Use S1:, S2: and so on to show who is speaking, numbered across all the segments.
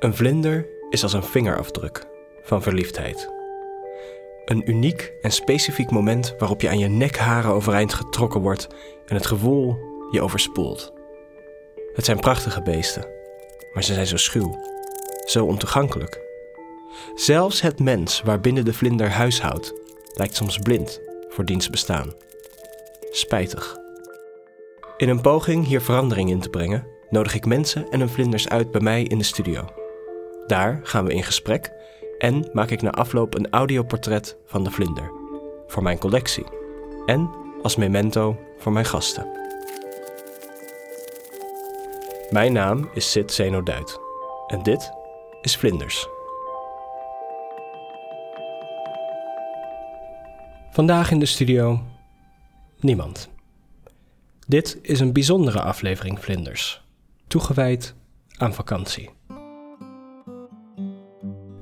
S1: Een vlinder is als een vingerafdruk van verliefdheid. Een uniek en specifiek moment waarop je aan je nekharen overeind getrokken wordt en het gevoel je overspoelt. Het zijn prachtige beesten, maar ze zijn zo schuw, zo ontoegankelijk. Zelfs het mens waarbinnen de vlinder huishoudt, lijkt soms blind voor diens bestaan. Spijtig. In een poging hier verandering in te brengen, nodig ik mensen en hun vlinders uit bij mij in de studio. Daar gaan we in gesprek en maak ik na afloop een audioportret van de vlinder. Voor mijn collectie. En als memento voor mijn gasten. Mijn naam is Sid Zeno Duit. En dit is Vlinders. Vandaag in de studio niemand. Dit is een bijzondere aflevering Vlinders, toegewijd aan vakantie.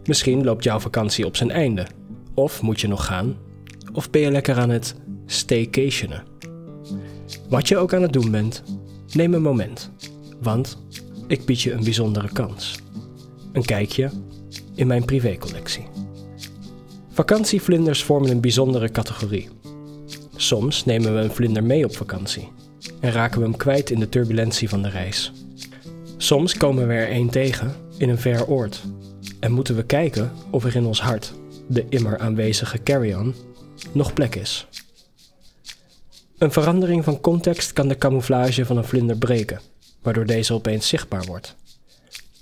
S1: Misschien loopt jouw vakantie op zijn einde, of moet je nog gaan, of ben je lekker aan het staycationen. Wat je ook aan het doen bent, neem een moment, want ik bied je een bijzondere kans. Een kijkje in mijn privécollectie. Vakantievlinders vormen een bijzondere categorie. Soms nemen we een vlinder mee op vakantie en raken we hem kwijt in de turbulentie van de reis. Soms komen we er één tegen in een ver oord en moeten we kijken of er in ons hart, de immer aanwezige carry-on, nog plek is. Een verandering van context kan de camouflage van een vlinder breken, waardoor deze opeens zichtbaar wordt.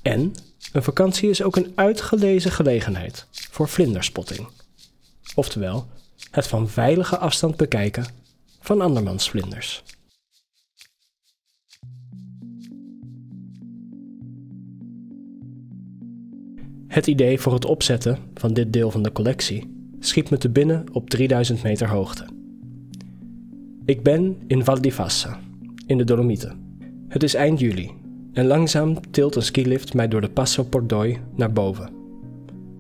S1: En een vakantie is ook een uitgelezen gelegenheid voor vlinderspotting. Oftewel, het van veilige afstand bekijken van andermans vlinders. Het idee voor het opzetten van dit deel van de collectie schiet me te binnen op 3000 meter hoogte. Ik ben in Val di Fassa, in de Dolomieten. Het is eind juli en langzaam tilt een skilift mij door de Passo Pordoi naar boven.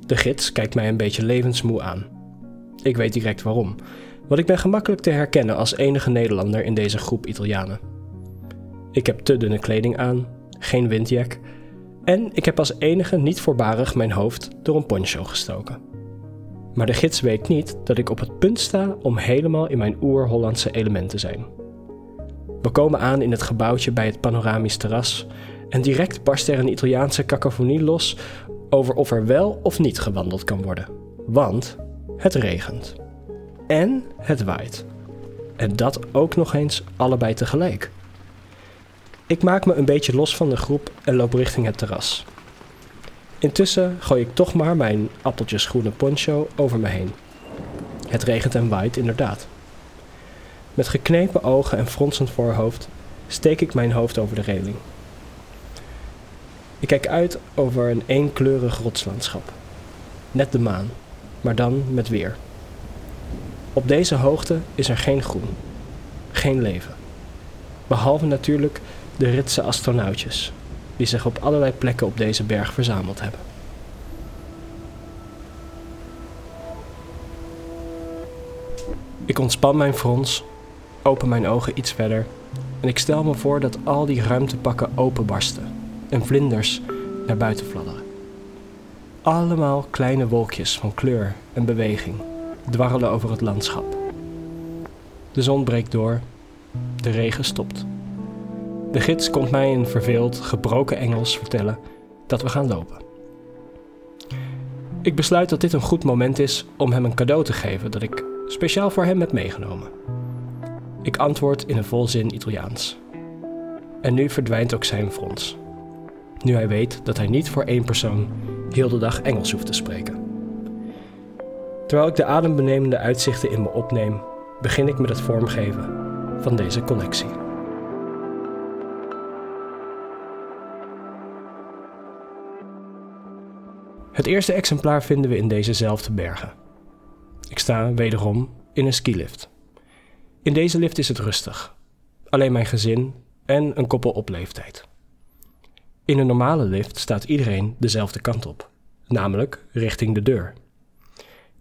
S1: De gids kijkt mij een beetje levensmoe aan. Ik weet direct waarom, want ik ben gemakkelijk te herkennen als enige Nederlander in deze groep Italianen. Ik heb te dunne kleding aan, geen windjack en ik heb als enige niet voorbarig mijn hoofd door een poncho gestoken. Maar de gids weet niet dat ik op het punt sta om helemaal in mijn oer-Hollandse element te zijn. We komen aan in het gebouwtje bij het panoramisch terras en direct barst er een Italiaanse cacophonie los over of er wel of niet gewandeld kan worden. Want het regent. En het waait. En dat ook nog eens allebei tegelijk. Ik maak me een beetje los van de groep en loop richting het terras. Intussen gooi ik toch maar mijn appeltjesgroene poncho over me heen. Het regent en waait inderdaad. Met geknepen ogen en fronsend voorhoofd steek ik mijn hoofd over de reling. Ik kijk uit over een eenkleurig rotslandschap. Net de maan, maar dan met weer. Op deze hoogte is er geen groen, geen leven. Behalve natuurlijk de Ritse astronautjes, die zich op allerlei plekken op deze berg verzameld hebben. Ik ontspan mijn frons, open mijn ogen iets verder en ik stel me voor dat al die ruimtepakken openbarsten en vlinders naar buiten fladderen. Allemaal kleine wolkjes van kleur en beweging dwarrelen over het landschap. De zon breekt door, de regen stopt. De gids komt mij in verveeld, gebroken Engels vertellen dat we gaan lopen. Ik besluit dat dit een goed moment is om hem een cadeau te geven dat ik speciaal voor hem heb meegenomen. Ik antwoord in een volzin Italiaans. En nu verdwijnt ook zijn frons. Nu hij weet dat hij niet voor één persoon heel de dag Engels hoeft te spreken. Terwijl ik de adembenemende uitzichten in me opneem, begin ik met het vormgeven van deze collectie. Het eerste exemplaar vinden we in dezezelfde bergen. Ik sta wederom in een skilift. In deze lift is het rustig. Alleen mijn gezin en een koppel op leeftijd. In een normale lift staat iedereen dezelfde kant op, namelijk richting de deur.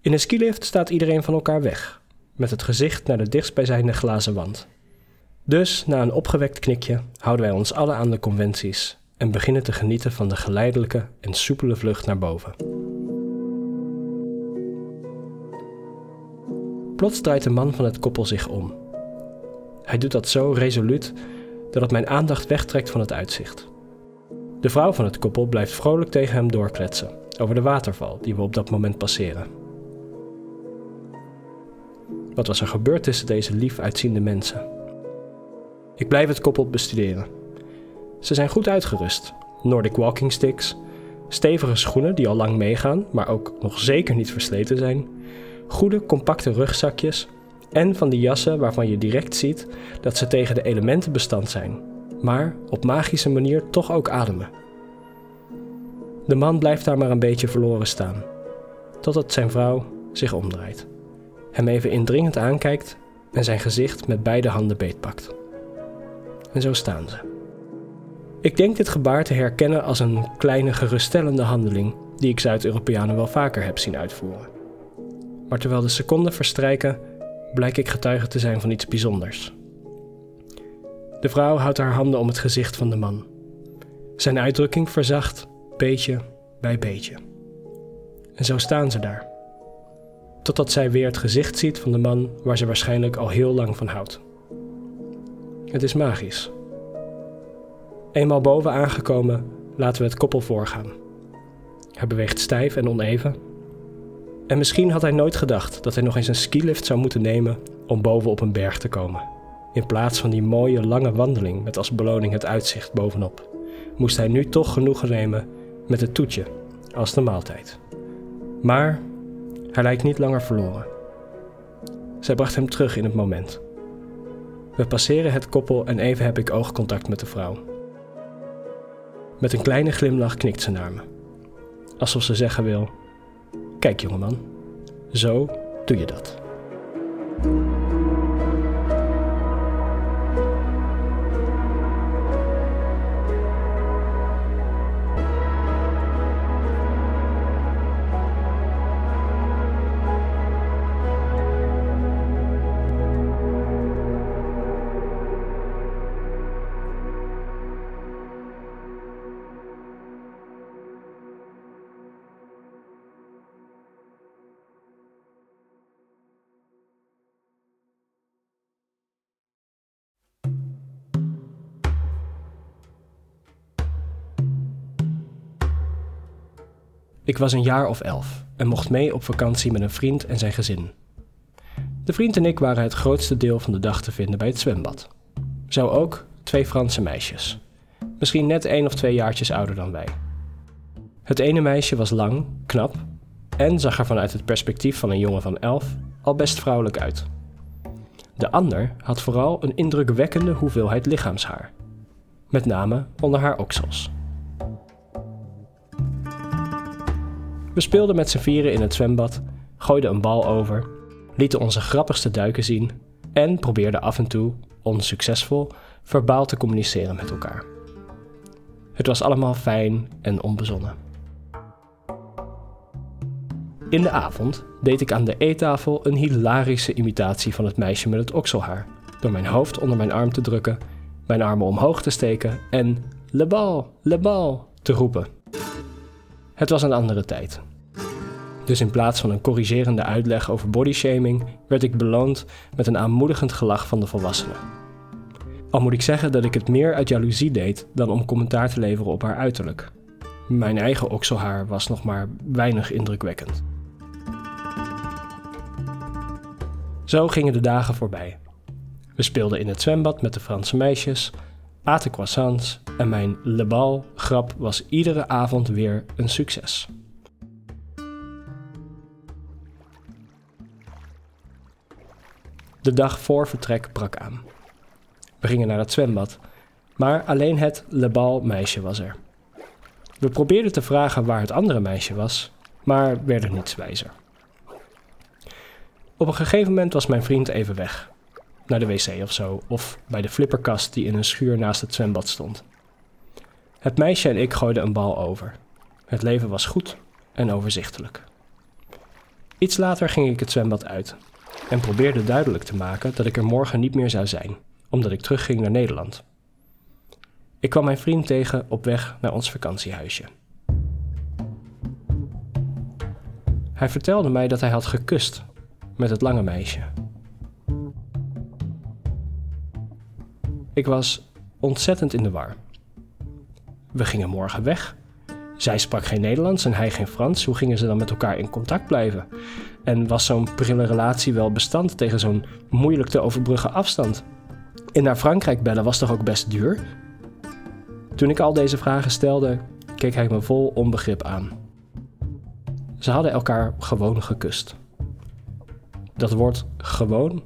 S1: In een skilift staat iedereen van elkaar weg, met het gezicht naar de dichtstbijzijnde glazen wand. Dus na een opgewekt knikje houden wij ons alle aan de conventies en beginnen te genieten van de geleidelijke en soepele vlucht naar boven. Plots draait de man van het koppel zich om. Hij doet dat zo resoluut dat het mijn aandacht wegtrekt van het uitzicht. De vrouw van het koppel blijft vrolijk tegen hem doorkletsen over de waterval die we op dat moment passeren. Wat was er gebeurd tussen deze lief uitziende mensen? Ik blijf het koppel bestuderen. Ze zijn goed uitgerust. Nordic walking sticks, stevige schoenen die al lang meegaan, maar ook nog zeker niet versleten zijn, goede compacte rugzakjes en van die jassen waarvan je direct ziet dat ze tegen de elementen bestand zijn, maar op magische manier toch ook ademen. De man blijft daar maar een beetje verloren staan, totdat zijn vrouw zich omdraait, hem even indringend aankijkt en zijn gezicht met beide handen beetpakt. En zo staan ze. Ik denk dit gebaar te herkennen als een kleine geruststellende handeling die ik Zuid-Europeanen wel vaker heb zien uitvoeren. Maar terwijl de seconden verstrijken, blijk ik getuige te zijn van iets bijzonders. De vrouw houdt haar handen om het gezicht van de man. Zijn uitdrukking verzacht, beetje bij beetje. En zo staan ze daar. Totdat zij weer het gezicht ziet van de man waar ze waarschijnlijk al heel lang van houdt. Het is magisch. Eenmaal boven aangekomen, laten we het koppel voorgaan. Hij beweegt stijf en oneven. En misschien had hij nooit gedacht dat hij nog eens een skilift zou moeten nemen om boven op een berg te komen. In plaats van die mooie lange wandeling met als beloning het uitzicht bovenop, moest hij nu toch genoegen nemen met het toetje als de maaltijd. Maar hij lijkt niet langer verloren. Zij bracht hem terug in het moment. We passeren het koppel en even heb ik oogcontact met de vrouw. Met een kleine glimlach knikt ze naar me. Alsof ze zeggen wil: Kijk, jongeman, zo doe je dat. Ik was een jaar of elf en mocht mee op vakantie met een vriend en zijn gezin. De vriend en ik waren het grootste deel van de dag te vinden bij het zwembad. Zo ook twee Franse meisjes. Misschien net één of twee jaartjes ouder dan wij. Het ene meisje was lang, knap en zag er vanuit het perspectief van een jongen van elf al best vrouwelijk uit. De ander had vooral een indrukwekkende hoeveelheid lichaamshaar, met name onder haar oksels. We speelden met z'n vieren in het zwembad, gooiden een bal over, lieten onze grappigste duiken zien en probeerden af en toe, onsuccesvol, verbaal te communiceren met elkaar. Het was allemaal fijn en onbezonnen. In de avond deed ik aan de eettafel een hilarische imitatie van het meisje met het okselhaar, door mijn hoofd onder mijn arm te drukken, mijn armen omhoog te steken en le bal, le bal te roepen. Het was een andere tijd. Dus in plaats van een corrigerende uitleg over bodyshaming, werd ik beloond met een aanmoedigend gelach van de volwassenen. Al moet ik zeggen dat ik het meer uit jaloezie deed dan om commentaar te leveren op haar uiterlijk. Mijn eigen okselhaar was nog maar weinig indrukwekkend. Zo gingen de dagen voorbij. We speelden in het zwembad met de Franse meisjes, aten croissants en mijn Le Bal grap was iedere avond weer een succes. De dag voor vertrek brak aan. We gingen naar het zwembad, maar alleen het Le Bal meisje was er. We probeerden te vragen waar het andere meisje was, maar werden niets wijzer. Op een gegeven moment was mijn vriend even weg naar de wc of zo, of bij de flipperkast die in een schuur naast het zwembad stond. Het meisje en ik gooiden een bal over. Het leven was goed en overzichtelijk. Iets later ging ik het zwembad uit en probeerde duidelijk te maken dat ik er morgen niet meer zou zijn, omdat ik terugging naar Nederland. Ik kwam mijn vriend tegen op weg naar ons vakantiehuisje. Hij vertelde mij dat hij had gekust met het lange meisje. Ik was ontzettend in de war. We gingen morgen weg. Zij sprak geen Nederlands en hij geen Frans. Hoe gingen ze dan met elkaar in contact blijven? En was zo'n prille relatie wel bestand tegen zo'n moeilijk te overbruggen afstand? En naar Frankrijk bellen was toch ook best duur? Toen ik al deze vragen stelde, keek hij me vol onbegrip aan. Ze hadden elkaar gewoon gekust. Dat woord gewoon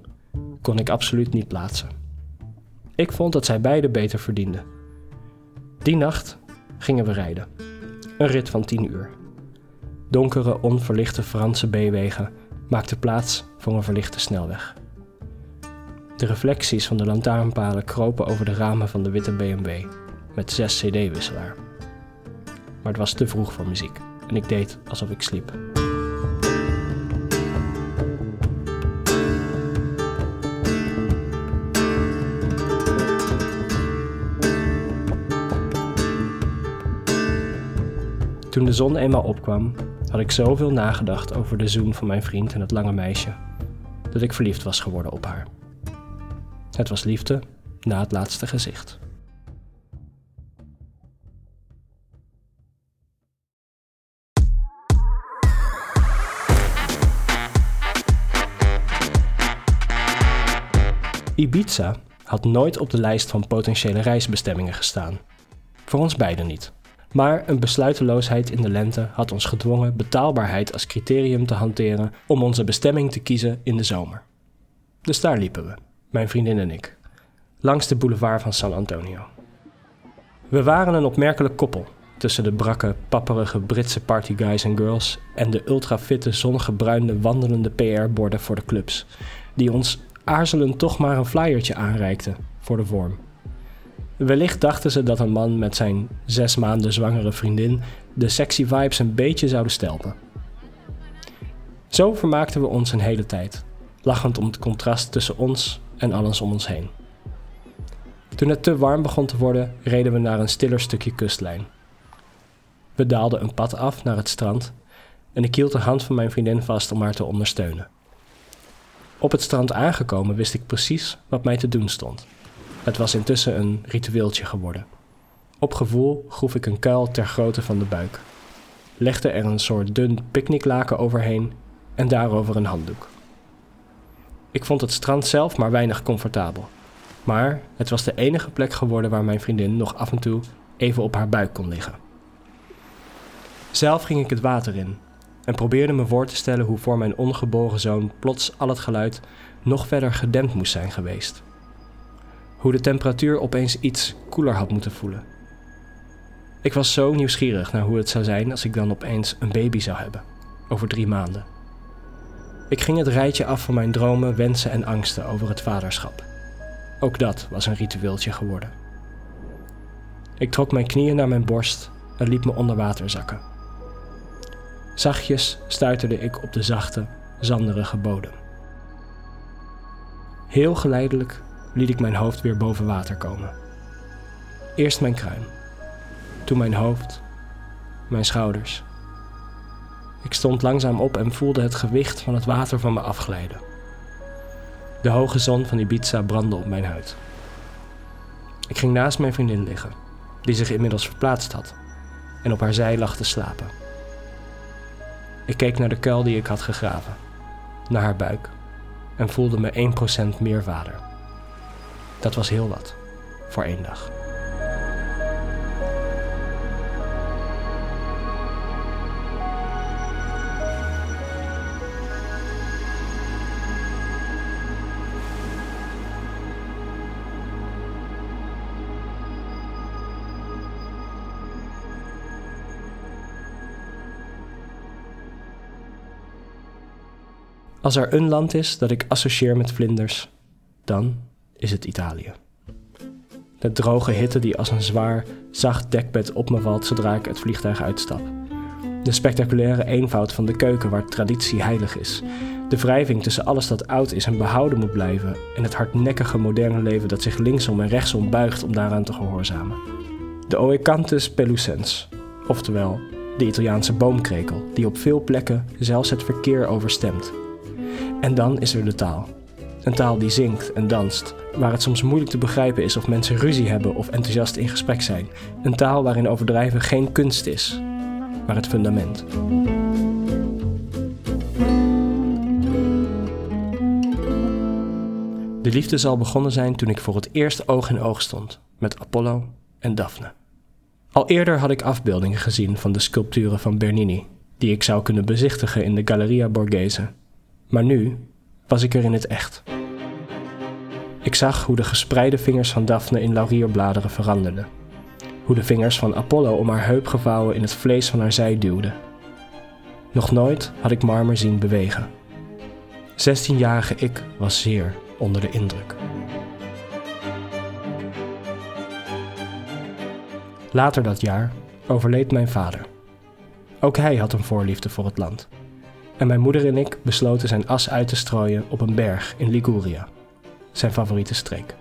S1: kon ik absoluut niet plaatsen. Ik vond dat zij beide beter verdienden. Die nacht gingen we rijden. Een rit van tien uur. Donkere, onverlichte Franse B-wegen maakten plaats voor een verlichte snelweg. De reflecties van de lantaarnpalen kropen over de ramen van de witte BMW met zes CD-wisselaar. Maar het was te vroeg voor muziek en ik deed alsof ik sliep. Toen de zon eenmaal opkwam, had ik zoveel nagedacht over de zoen van mijn vriend en het lange meisje, dat ik verliefd was geworden op haar. Het was liefde na het laatste gezicht. Ibiza had nooit op de lijst van potentiële reisbestemmingen gestaan. Voor ons beiden niet. Maar een besluiteloosheid in de lente had ons gedwongen betaalbaarheid als criterium te hanteren om onze bestemming te kiezen in de zomer. Dus daar liepen we, mijn vriendin en ik, langs de boulevard van San Antonio. We waren een opmerkelijk koppel tussen de brakke, papperige Britse partyguys en girls en de ultrafitte, zongebruinde, wandelende PR-borden voor de clubs, die ons aarzelend toch maar een flyertje aanreikten voor de vorm. Wellicht dachten ze dat een man met zijn zes maanden zwangere vriendin de sexy vibes een beetje zouden stelpen. Zo vermaakten we ons een hele tijd, lachend om het contrast tussen ons en alles om ons heen. Toen het te warm begon te worden, reden we naar een stiller stukje kustlijn. We daalden een pad af naar het strand en ik hield de hand van mijn vriendin vast om haar te ondersteunen. Op het strand aangekomen wist ik precies wat mij te doen stond. Het was intussen een ritueeltje geworden. Op gevoel groef ik een kuil ter grootte van de buik, legde er een soort dun picknicklaken overheen en daarover een handdoek. Ik vond het strand zelf maar weinig comfortabel, maar het was de enige plek geworden waar mijn vriendin nog af en toe even op haar buik kon liggen. Zelf ging ik het water in en probeerde me voor te stellen hoe voor mijn ongeboren zoon plots al het geluid nog verder gedempt moest zijn geweest hoe de temperatuur opeens iets koeler had moeten voelen. Ik was zo nieuwsgierig naar hoe het zou zijn als ik dan opeens een baby zou hebben, over drie maanden. Ik ging het rijtje af van mijn dromen, wensen en angsten over het vaderschap. Ook dat was een ritueeltje geworden. Ik trok mijn knieën naar mijn borst en liet me onder water zakken. Zachtjes stuiterde ik op de zachte, zanderige bodem. Heel geleidelijk liet ik mijn hoofd weer boven water komen. Eerst mijn kruin, toen mijn hoofd, mijn schouders. Ik stond langzaam op en voelde het gewicht van het water van me afglijden. De hoge zon van Ibiza brandde op mijn huid. Ik ging naast mijn vriendin liggen, die zich inmiddels verplaatst had en op haar zij lag te slapen. Ik keek naar de kuil die ik had gegraven, naar haar buik en voelde me 1% meer vader. Dat was heel wat voor één dag. Als er een land is dat ik associeer met vlinders, dan is het Italië. De droge hitte die als een zwaar, zacht dekbed op me valt zodra ik het vliegtuig uitstap. De spectaculaire eenvoud van de keuken waar traditie heilig is. De wrijving tussen alles dat oud is en behouden moet blijven. En het hardnekkige moderne leven dat zich linksom en rechtsom buigt om daaraan te gehoorzamen. De Oecanthus pelusens, oftewel de Italiaanse boomkrekel, die op veel plekken zelfs het verkeer overstemt. En dan is er de taal. Een taal die zingt en danst, waar het soms moeilijk te begrijpen is of mensen ruzie hebben of enthousiast in gesprek zijn. Een taal waarin overdrijven geen kunst is, maar het fundament. De liefde zal begonnen zijn toen ik voor het eerst oog in oog stond met Apollo en Daphne. Al eerder had ik afbeeldingen gezien van de sculpturen van Bernini, die ik zou kunnen bezichtigen in de Galleria Borghese. Maar nu was ik er in het echt. Ik zag hoe de gespreide vingers van Daphne in laurierbladeren veranderden. Hoe de vingers van Apollo om haar heup gevouwen in het vlees van haar zij duwden. Nog nooit had ik marmer zien bewegen. Zestienjarige ik was zeer onder de indruk. Later dat jaar overleed mijn vader. Ook hij had een voorliefde voor het land. En mijn moeder en ik besloten zijn as uit te strooien op een berg in Liguria, zijn favoriete streek.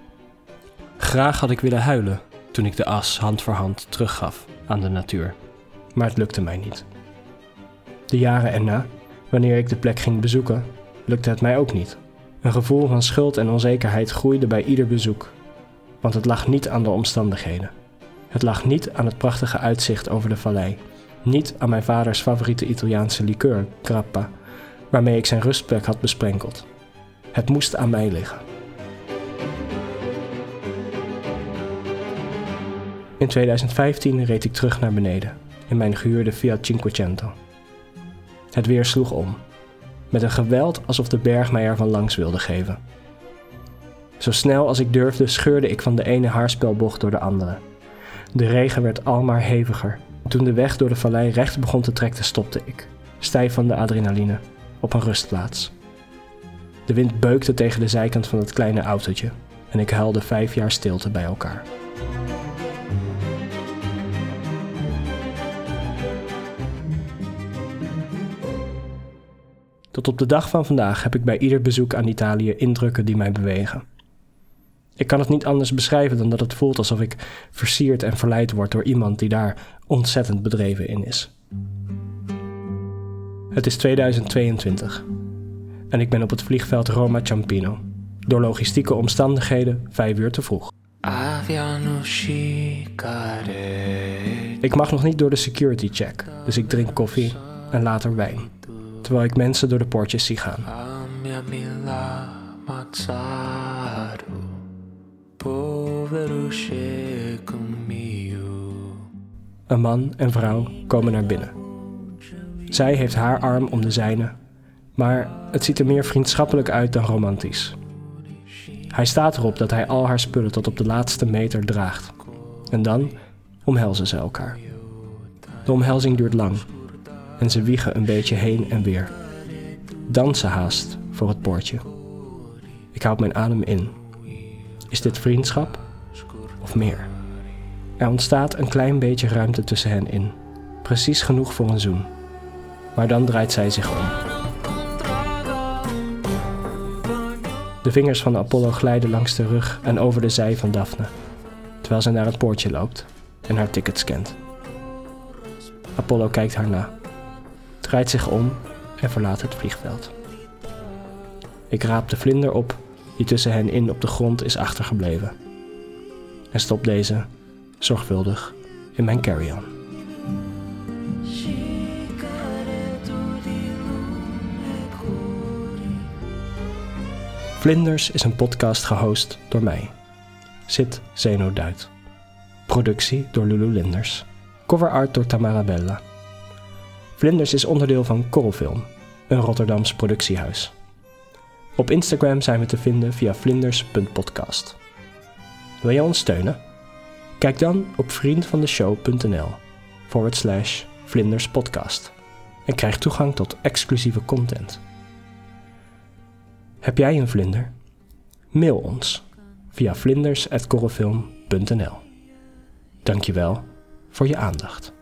S1: Graag had ik willen huilen toen ik de as hand voor hand teruggaf aan de natuur, maar het lukte mij niet. De jaren erna, wanneer ik de plek ging bezoeken, lukte het mij ook niet. Een gevoel van schuld en onzekerheid groeide bij ieder bezoek, want het lag niet aan de omstandigheden. Het lag niet aan het prachtige uitzicht over de vallei, niet aan mijn vaders favoriete Italiaanse liqueur, grappa, waarmee ik zijn rustplek had besprenkeld. Het moest aan mij liggen. In 2015 reed ik terug naar beneden in mijn gehuurde Fiat Cinquecento. Het weer sloeg om, met een geweld alsof de berg mij ervan langs wilde geven. Zo snel als ik durfde scheurde ik van de ene haarspelbocht door de andere. De regen werd almaar heviger. Toen de weg door de vallei recht begon te trekken, stopte ik, stijf van de adrenaline, op een rustplaats. De wind beukte tegen de zijkant van het kleine autootje en ik huilde vijf jaar stilte bij elkaar. Tot op de dag van vandaag heb ik bij ieder bezoek aan Italië indrukken die mij bewegen. Ik kan het niet anders beschrijven dan dat het voelt alsof ik versierd en verleid word door iemand die daar ontzettend bedreven in is. Het is 2022 en ik ben op het vliegveld Roma Ciampino. Door logistieke omstandigheden vijf uur te vroeg. Ik mag nog niet door de security check, dus ik drink koffie en later wijn, terwijl ik mensen door de poortjes zie gaan. Een man en vrouw komen naar binnen. Zij heeft haar arm om de zijne, maar het ziet er meer vriendschappelijk uit dan romantisch. Hij staat erop dat hij al haar spullen tot op de laatste meter draagt. En dan omhelzen ze elkaar. De omhelzing duurt lang en ze wiegen een beetje heen en weer. Dansen haast voor het poortje. Ik houd mijn adem in. Is dit vriendschap of meer? Er ontstaat een klein beetje ruimte tussen hen in, precies genoeg voor een zoen. Maar dan draait zij zich om. De vingers van Apollo glijden langs de rug en over de zij van Daphne, terwijl zij naar het poortje loopt en haar ticket scant. Apollo kijkt haar na, draait zich om en verlaat het vliegveld. Ik raap de vlinder op die tussen hen in op de grond is achtergebleven en stop deze zorgvuldig in mijn carry-on. Vlinders is een podcast gehost door mij, Sid Zeno Duit. Productie door Lulu Linders. Cover art door Tamara Bella. Vlinders is onderdeel van Korrelfilm, een Rotterdams productiehuis. Op Instagram zijn we te vinden via vlinders.podcast. Wil je ons steunen? Kijk dan op vriendvandeshow.nl forward slash vlinderspodcast en krijg toegang tot exclusieve content. Heb jij een vlinder? Mail ons via vlinders.korrelfilm.nl Dankjewel voor je aandacht.